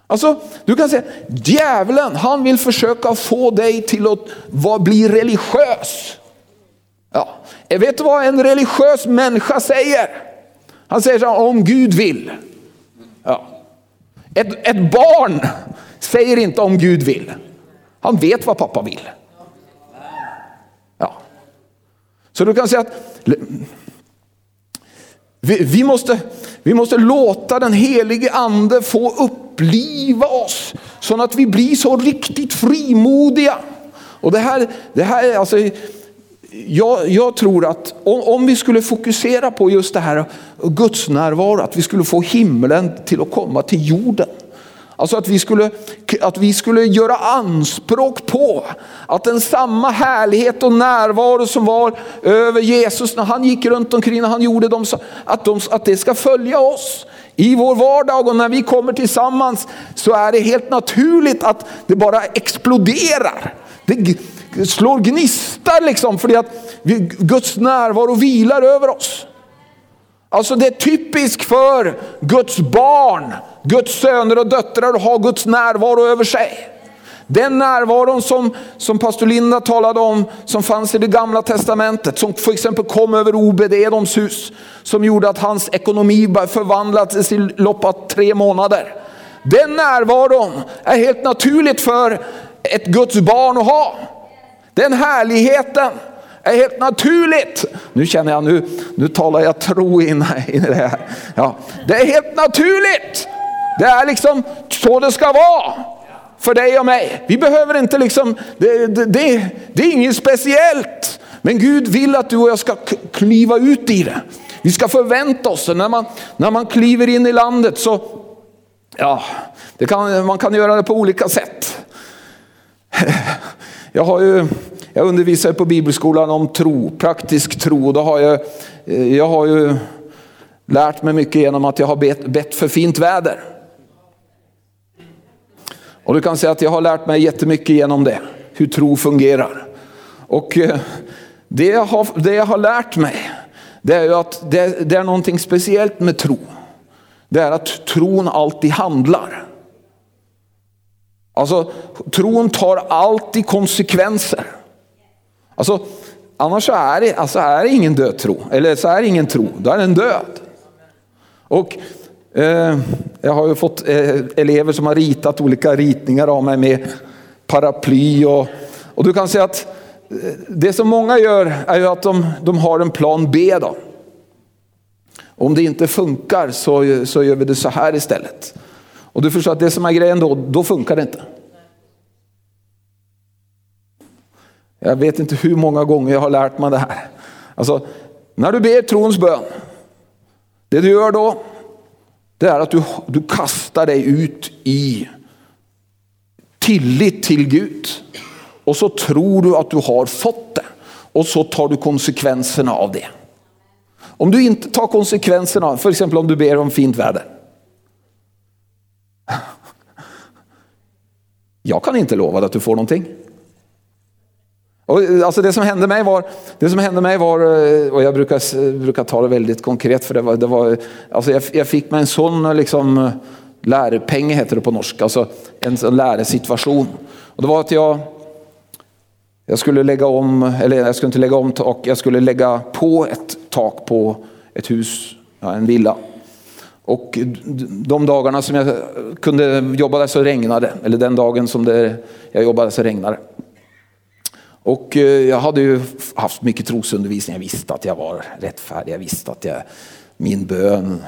Alltså, du kan säga, djävulen han vill försöka få dig till att bli religiös. Ja. Eh, vet du vad en religiös människa säger? Han säger så här, om Gud vill. Ja. Ett, ett barn säger inte om Gud vill. Han vet vad pappa vill. Ja. Så du kan säga att vi, vi, måste, vi måste låta den helige ande få uppliva oss så att vi blir så riktigt frimodiga. Och det här, det här alltså, jag, jag, tror att om, om, vi skulle fokusera på just det här Guds närvaro, att vi skulle få himlen till att komma till jorden. Alltså att vi, skulle, att vi skulle göra anspråk på att den samma härlighet och närvaro som var över Jesus när han gick runt omkring, när han gjorde dem, att, de, att det ska följa oss i vår vardag och när vi kommer tillsammans så är det helt naturligt att det bara exploderar. Det, slår gnistar liksom för att Guds närvaro vilar över oss. Alltså det är typiskt för Guds barn, Guds söner och döttrar att ha Guds närvaro över sig. Den närvaron som, som pastor Linda talade om, som fanns i det gamla testamentet, som för exempel kom över Obededoms hus, som gjorde att hans ekonomi förvandlades i loppet av tre månader. Den närvaron är helt naturligt för ett Guds barn att ha. Den härligheten är helt naturligt. Nu känner jag, nu, nu talar jag tro in i det här. Ja, det är helt naturligt. Det är liksom så det ska vara för dig och mig. Vi behöver inte liksom, det, det, det, det är inget speciellt. Men Gud vill att du och jag ska kliva ut i det. Vi ska förvänta oss, när man, när man kliver in i landet så, ja, det kan, man kan göra det på olika sätt. Jag, har ju, jag undervisar på bibelskolan om tro, praktisk tro. Då har jag, eh, jag har ju lärt mig mycket genom att jag har bett, bett för fint väder. Och du kan säga att jag har lärt mig jättemycket genom det, hur tro fungerar. Och eh, det jag har, det jag har lärt mig, det är ju att det, det är någonting speciellt med tro. Det är att tron alltid handlar. Alltså tron tar alltid konsekvenser. Alltså, annars så är det, alltså är det ingen död tro, eller så är det ingen tro, då är den död. Och eh, jag har ju fått eh, elever som har ritat olika ritningar av mig med paraply och, och du kan säga att eh, det som många gör är ju att de, de har en plan B då. Om det inte funkar så, så gör vi det så här istället. Och du förstår att det som är grejen då, då funkar det inte. Jag vet inte hur många gånger jag har lärt mig det här. Alltså, när du ber trons bön, det du gör då, det är att du, du kastar dig ut i tillit till Gud. Och så tror du att du har fått det. Och så tar du konsekvenserna av det. Om du inte tar konsekvenserna, för exempel om du ber om fint väder. Jag kan inte lova dig att du får någonting. Och, eh, alltså det som hände mig var, det som hände mig var eh, och jag brukar, brukar ta det väldigt konkret för det var, det var alltså jag, jag fick mig en sån eh, liksom, lärpeng heter det på norska, alltså en sån läresituation. Och det var att jag, jag skulle lägga om, eller jag skulle inte lägga om tak, jag skulle lägga på ett tak på ett hus, ja, en villa. Och de dagarna som jag kunde jobba där så regnade eller den dagen som det, jag jobbade så regnade och eh, jag hade ju haft mycket trosundervisning. Jag visste att jag var rättfärdig. Jag visste att jag, min bön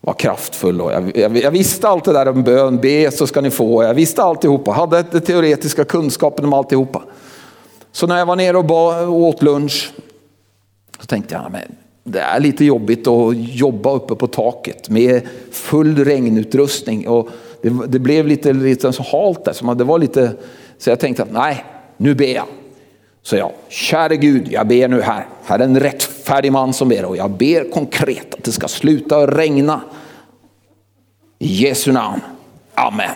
var kraftfull. Och jag, jag, jag, visste allt det där om bön, be så ska ni få. Jag visste alltihopa, hade den teoretiska kunskapen om alltihopa. Så när jag var nere och, ba, och åt lunch så tänkte jag, men det är lite jobbigt att jobba uppe på taket med full regnutrustning. Och det, det blev lite, lite så halt där, så det var lite, så jag tänkte att nej, nu ber jag. Så jag, käre Gud, jag ber nu här. Här är en rättfärdig man som ber och jag ber konkret att det ska sluta regna. I Jesu namn. Amen.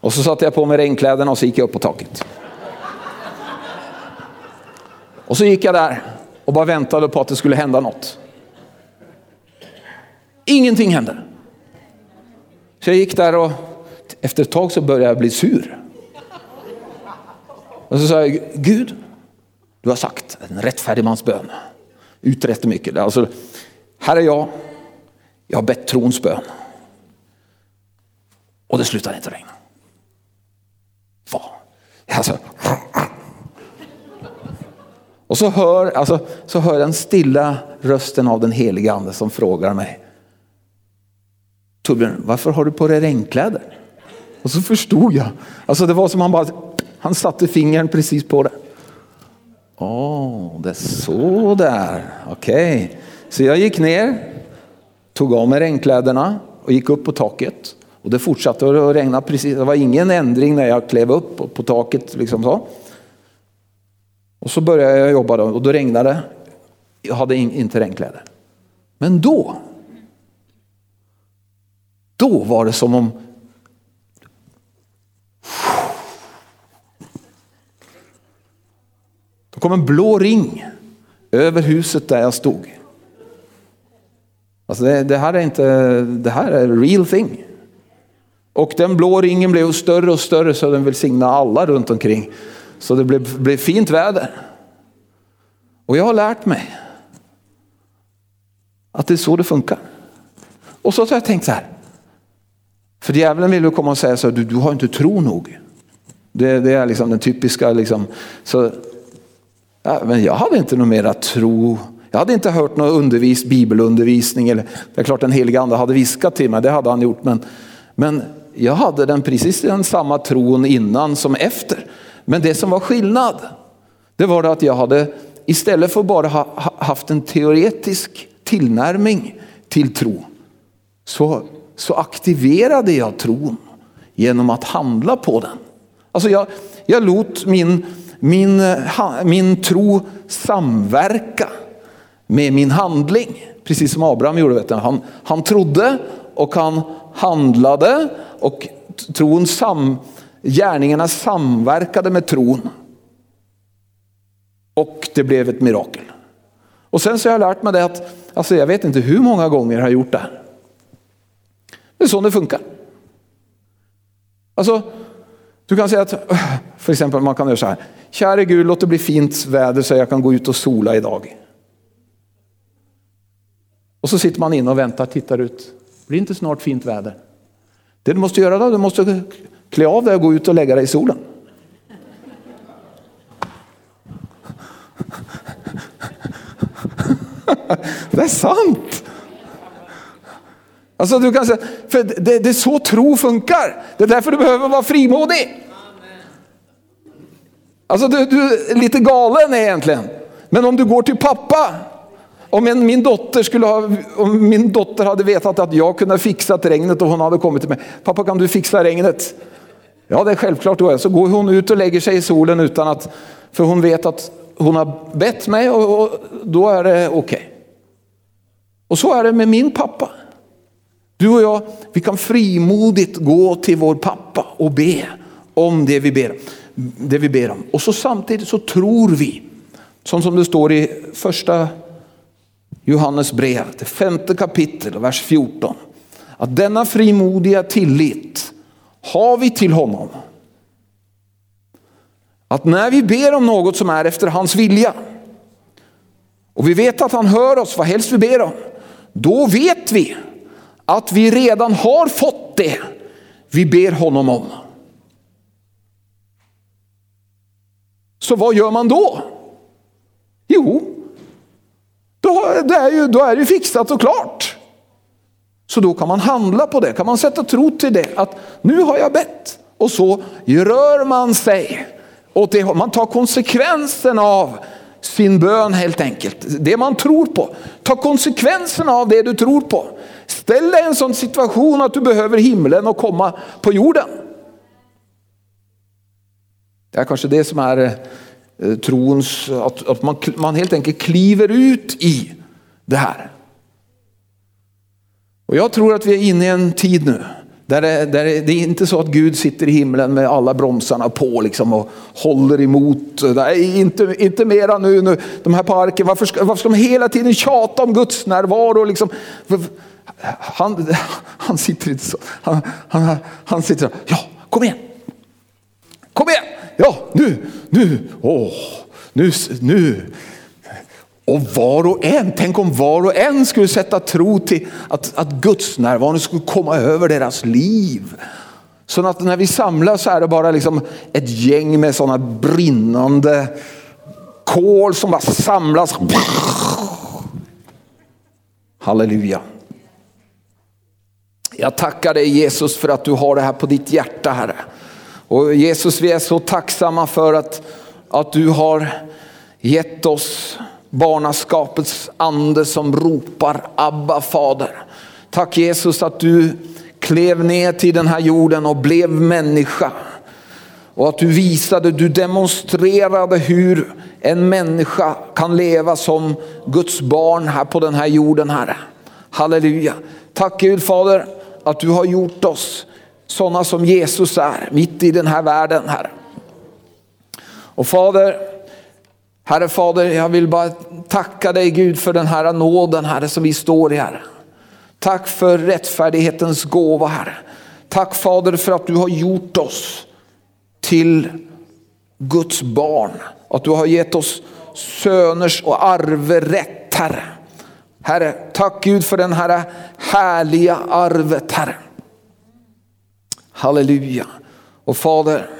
Och så satte jag på mig regnkläderna och så gick jag upp på taket. Och så gick jag där och bara väntade på att det skulle hända något. Ingenting hände. Så jag gick där och efter ett tag så började jag bli sur. Och så sa jag, Gud, du har sagt en rättfärdig mans bön. Utrett mycket. Alltså, här är jag, jag har bett trons bön. Och det slutar inte regna. Va? Alltså. Och så hör, alltså, så hör den stilla rösten av den heliga ande som frågar mig. Torbjörn, varför har du på dig regnkläder? Och så förstod jag. Alltså det var som han bara han satte fingern precis på det. Åh, oh, det är så där. Okej. Okay. Så jag gick ner, tog av mig regnkläderna och gick upp på taket. Och det fortsatte att regna precis. Det var ingen ändring när jag klev upp på taket. Liksom så. Och så började jag jobba då, och då regnade det. Jag hade inte regnkläder. Men då, då var det som om Då kom en blå ring över huset där jag stod. Alltså det, det, här är inte, det här är real thing. Och den blå ringen blev större och större så den välsignade alla runt omkring. Så det blev, blev fint väder. Och jag har lärt mig att det är så det funkar. Och så har jag tänkt så här. För djävulen vill ju komma och säga så här, du, du har inte tro nog. Det, det är liksom den typiska, liksom, så, ja, men jag hade inte någon mera tro. Jag hade inte hört någon undervis, bibelundervisning. Eller, det är klart den heliga ande hade viskat till mig, det hade han gjort. Men, men jag hade den precis den samma tron innan som efter. Men det som var skillnad, det var att jag hade istället för bara ha haft en teoretisk tillnärmning till tro, så, så aktiverade jag tron genom att handla på den. Alltså jag, jag låt min, min, min tro samverka med min handling. Precis som Abraham gjorde. Vet du. Han, han trodde och han handlade och tron sam, gärningarna samverkade med tron. Och det blev ett mirakel. Och sen så har jag lärt mig det att, alltså jag vet inte hur många gånger jag har gjort det här. Det är så det funkar. Alltså, du kan säga att, för exempel man kan göra så här. Käre Gud, låt det bli fint väder så jag kan gå ut och sola idag. Och så sitter man inne och väntar, tittar ut. Blir inte snart fint väder? Det du måste göra då, du måste klä av dig och gå ut och lägga dig i solen. det är sant. Alltså du kan säga, för det, det är så tro funkar. Det är därför du behöver vara frimodig. Alltså du, du är lite galen egentligen. Men om du går till pappa om en, min, dotter skulle ha, om min dotter hade vetat att jag kunde fixa regnet och hon hade kommit till mig. Pappa kan du fixa regnet? Ja det är självklart då. Så går hon ut och lägger sig i solen utan att, för hon vet att hon har bett mig och, och då är det okej. Okay. Och så är det med min pappa. Du och jag, vi kan frimodigt gå till vår pappa och be om det vi ber, det vi ber om. Och så samtidigt så tror vi, som, som det står i första Johannes brev, det femte kapitel, vers 14. Att denna frimodiga tillit har vi till honom. Att när vi ber om något som är efter hans vilja och vi vet att han hör oss vad helst vi ber om, då vet vi att vi redan har fått det vi ber honom om. Så vad gör man då? Jo, då, är det ju, då är det fixat och klart. Så då kan man handla på det, kan man sätta tro till det. Att nu har jag bett. Och så rör man sig. Åt det, man tar konsekvensen av sin bön helt enkelt. Det man tror på. Ta konsekvenserna av det du tror på. Ställ dig i en sån situation att du behöver himlen och komma på jorden. Det är kanske det som är eh, trons, att, att man, man helt enkelt kliver ut i det här. Och jag tror att vi är inne i en tid nu där det, där det, det är inte så att Gud sitter i himlen med alla bromsarna på liksom och håller emot. Nej, inte, inte mera nu, nu, de här parken. Varför ska, varför ska de hela tiden tjata om Guds närvaro? Liksom? Han, han sitter inte så. Han, han, han sitter så. Ja, kom igen. Kom igen ja nu, nu, åh, nu, nu. Och var och en, tänk om var och en skulle sätta tro till att, att Guds närvaro skulle komma över deras liv. Så att när vi samlas så är det bara liksom ett gäng med sådana brinnande kol som bara samlas. Halleluja. Jag tackar dig Jesus för att du har det här på ditt hjärta Herre. Och Jesus, vi är så tacksamma för att, att du har gett oss barnaskapets ande som ropar Abba fader. Tack Jesus att du klev ner till den här jorden och blev människa. Och att du visade, du demonstrerade hur en människa kan leva som Guds barn här på den här jorden Herre. Halleluja. Tack Gud Fader att du har gjort oss sådana som Jesus är mitt i den här världen, Herre. Och Fader, Herre Fader, jag vill bara tacka dig Gud för den här nåden Herre som vi står i Herre. Tack för rättfärdighetens gåva Herre. Tack Fader för att du har gjort oss till Guds barn. Att du har gett oss söners och arverätt Herre. Herre, tack Gud för den här härliga arvet Herre. Halleluja. Och Fader,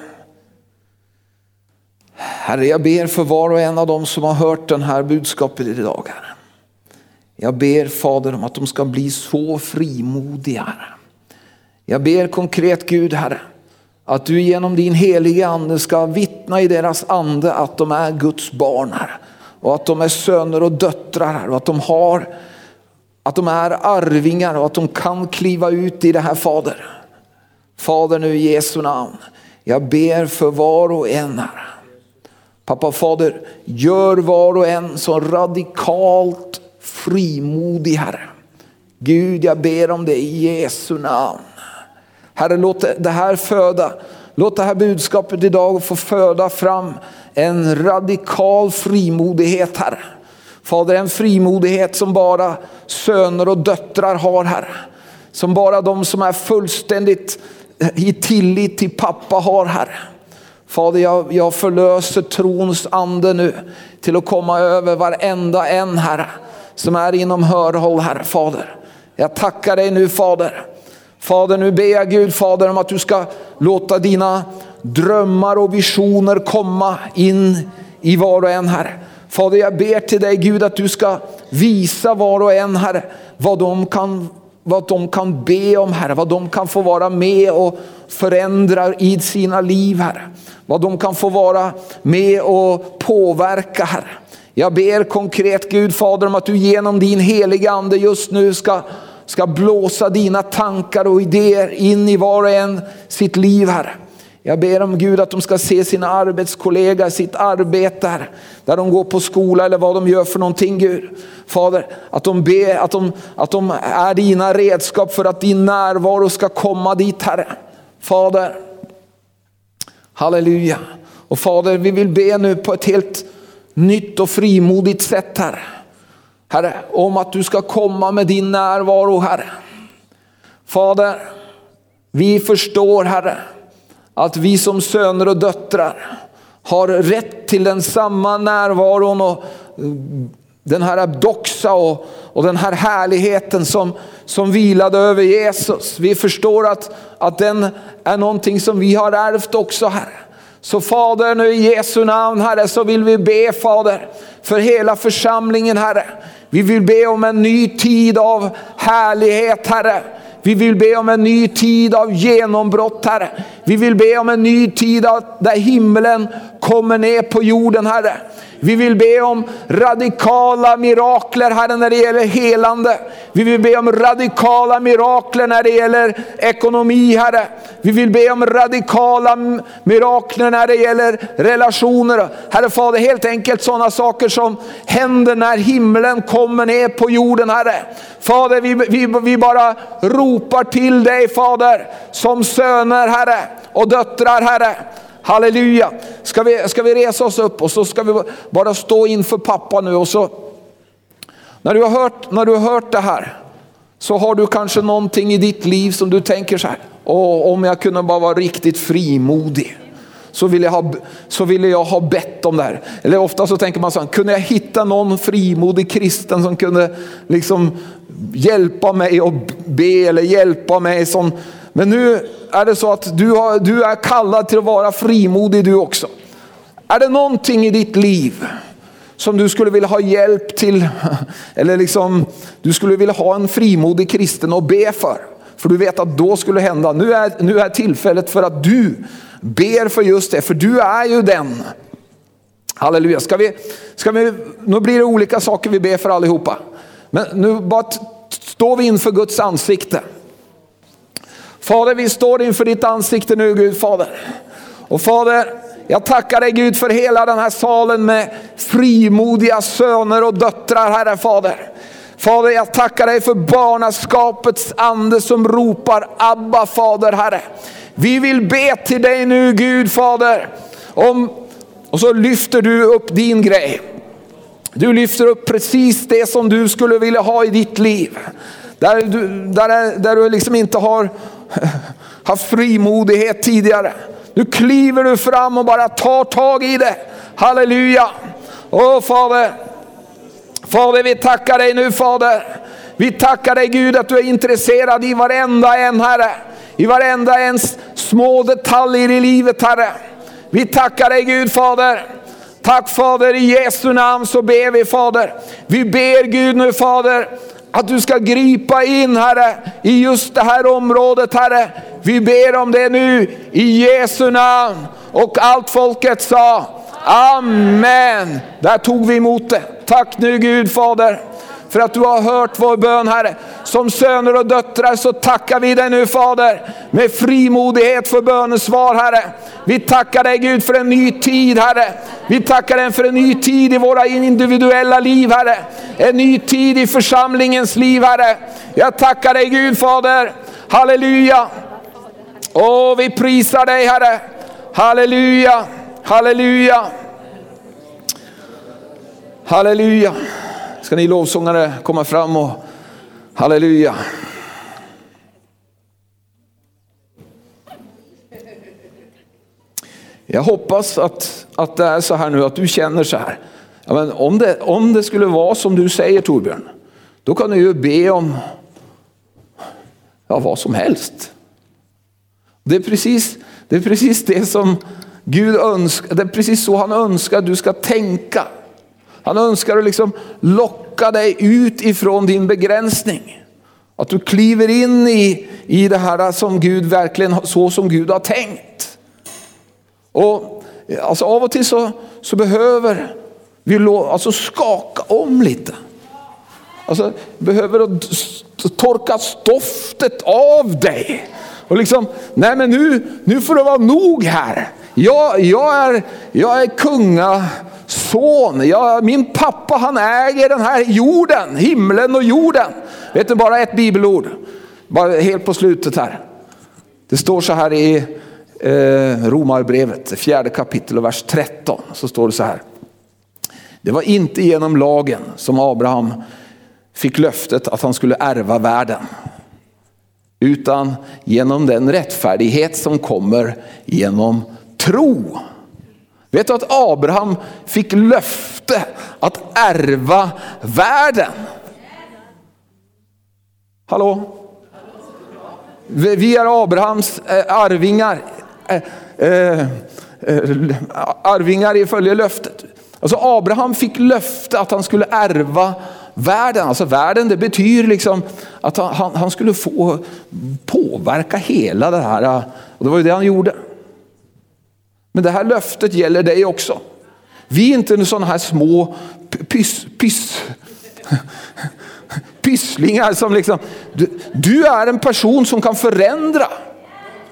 Herre jag ber för var och en av dem som har hört den här budskapet idag Herre. Jag ber Fader om att de ska bli så frimodiga Herre. Jag ber konkret Gud Herre, att du genom din heliga ande ska vittna i deras ande att de är Guds barn Herre. Och att de är söner och döttrar Herre. Och att de har, att de är arvingar och att de kan kliva ut i det här Fader. Fader nu i Jesu namn. Jag ber för var och en Herre. Pappa Fader, gör var och en så radikalt frimodig Herre. Gud, jag ber om det i Jesu namn. Herre, låt det här föda, låt det här budskapet idag få föda fram en radikal frimodighet Herre. Fader, en frimodighet som bara söner och döttrar har Herre. Som bara de som är fullständigt i tillit till pappa har Herre. Fader, jag, jag förlöser trons ande nu till att komma över varenda en Herre som är inom hörhåll Herre Fader. Jag tackar dig nu Fader. Fader nu ber jag Gud Fader om att du ska låta dina drömmar och visioner komma in i var och en Herre. Fader jag ber till dig Gud att du ska visa var och en Herre vad de kan vad de kan be om Herre, vad de kan få vara med och förändrar i sina liv Herre. Vad de kan få vara med och påverka Herre. Jag ber konkret Gud Fader om att du genom din heliga ande just nu ska, ska blåsa dina tankar och idéer in i var och en sitt liv Herre. Jag ber om Gud att de ska se sina arbetskollegor, sitt arbete här, där de går på skola eller vad de gör för någonting Gud. Fader, att de ber att de, att de är dina redskap för att din närvaro ska komma dit Herre. Fader, halleluja. Och Fader, vi vill be nu på ett helt nytt och frimodigt sätt Herre. Herre, om att du ska komma med din närvaro Herre. Fader, vi förstår Herre att vi som söner och döttrar har rätt till den samma närvaron och den här doxa och, och den här härligheten som, som vilade över Jesus. Vi förstår att, att den är någonting som vi har ärvt också Herre. Så Fader nu i Jesu namn Herre så vill vi be Fader för hela församlingen Herre. Vi vill be om en ny tid av härlighet Herre. Vi vill be om en ny tid av genombrott Herre. Vi vill be om en ny tid där himlen kommer ner på jorden Herre. Vi vill be om radikala mirakler Herre när det gäller helande. Vi vill be om radikala mirakler när det gäller ekonomi Herre. Vi vill be om radikala mirakler när det gäller relationer. Herre Fader, helt enkelt sådana saker som händer när himlen kommer ner på jorden Herre. Fader, vi, vi, vi bara ropar till dig Fader, som söner Herre och döttrar Herre. Halleluja. Ska vi, ska vi resa oss upp och så ska vi bara stå inför pappa nu och så när du har hört, när du har hört det här så har du kanske någonting i ditt liv som du tänker så här, Åh, om jag kunde bara vara riktigt frimodig så ville, jag ha, så ville jag ha bett om det här. Eller ofta så tänker man så här, kunde jag hitta någon frimodig kristen som kunde liksom hjälpa mig att be eller hjälpa mig som men nu är det så att du, har, du är kallad till att vara frimodig du också. Är det någonting i ditt liv som du skulle vilja ha hjälp till, eller liksom du skulle vilja ha en frimodig kristen att be för? För du vet att då skulle hända, nu är, nu är tillfället för att du ber för just det, för du är ju den. Halleluja, ska vi, ska vi, nu blir det olika saker vi ber för allihopa. Men nu bara står vi inför Guds ansikte. Fader, vi står inför ditt ansikte nu Gud Fader. Och Fader, jag tackar dig Gud för hela den här salen med frimodiga söner och döttrar Herre Fader. Fader, jag tackar dig för barnaskapets ande som ropar Abba Fader Herre. Vi vill be till dig nu Gud Fader om Och så lyfter du upp din grej. Du lyfter upp precis det som du skulle vilja ha i ditt liv. Där du, där, där du liksom inte har haft frimodighet tidigare. Nu kliver du fram och bara tar tag i det. Halleluja. Åh Fader, Fader vi tackar dig nu Fader. Vi tackar dig Gud att du är intresserad i varenda en Herre. I varenda ens små detaljer i livet Herre. Vi tackar dig Gud Fader. Tack Fader, i Jesu namn så ber vi Fader. Vi ber Gud nu Fader att du ska gripa in Herre i just det här området Herre. Vi ber om det nu i Jesu namn. Och allt folket sa Amen. Där tog vi emot det. Tack nu Gud Fader för att du har hört vår bön Herre. Som söner och döttrar så tackar vi dig nu Fader med frimodighet för bönesvar Herre. Vi tackar dig Gud för en ny tid Herre. Vi tackar dig för en ny tid i våra individuella liv Herre. En ny tid i församlingens liv Herre. Jag tackar dig Gud Fader. Halleluja. Åh, vi prisar dig Herre. Halleluja, halleluja. Halleluja. Ska ni lovsångare komma fram och halleluja. Jag hoppas att, att det är så här nu, att du känner så här. Ja, men om, det, om det skulle vara som du säger Torbjörn, då kan du ju be om ja, vad som helst. Det är, precis, det är precis det som Gud önskar, det är precis så han önskar att du ska tänka. Han önskar att liksom locka dig ut ifrån din begränsning. Att du kliver in i, i det här som Gud verkligen, så som Gud har tänkt. Och alltså av och till så, så behöver vi alltså skaka om lite. Alltså behöver torka stoftet av dig. Och liksom, nej men nu, nu får det vara nog här. Jag, jag, är, jag är son, ja, min pappa han äger den här jorden, himlen och jorden. Vet du bara ett bibelord, bara helt på slutet här. Det står så här i eh, Romarbrevet, fjärde kapitel och vers 13. Så står det så här. Det var inte genom lagen som Abraham fick löftet att han skulle ärva världen. Utan genom den rättfärdighet som kommer genom tro. Vet du att Abraham fick löfte att ärva världen? Hallå? Vi är Abrahams eh, arvingar. Eh, eh, arvingar i följe löftet. Alltså Abraham fick löfte att han skulle ärva världen. Alltså världen det betyder liksom att han, han skulle få påverka hela det här. Och det var ju det han gjorde. Men det här löftet gäller dig också. Vi är inte sådana här små pyss, pyss, pysslingar som liksom, du, du är en person som kan förändra.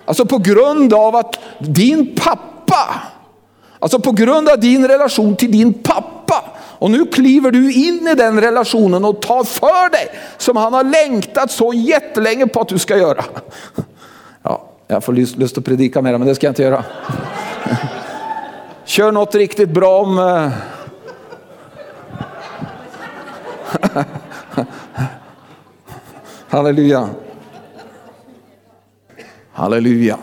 Alltså på grund av att din pappa, alltså på grund av din relation till din pappa. Och nu kliver du in i den relationen och tar för dig som han har längtat så jättelänge på att du ska göra. Jag får lust, lust att predika mer men det ska jag inte göra. Kör något riktigt bra om... Eh. Halleluja. Halleluja.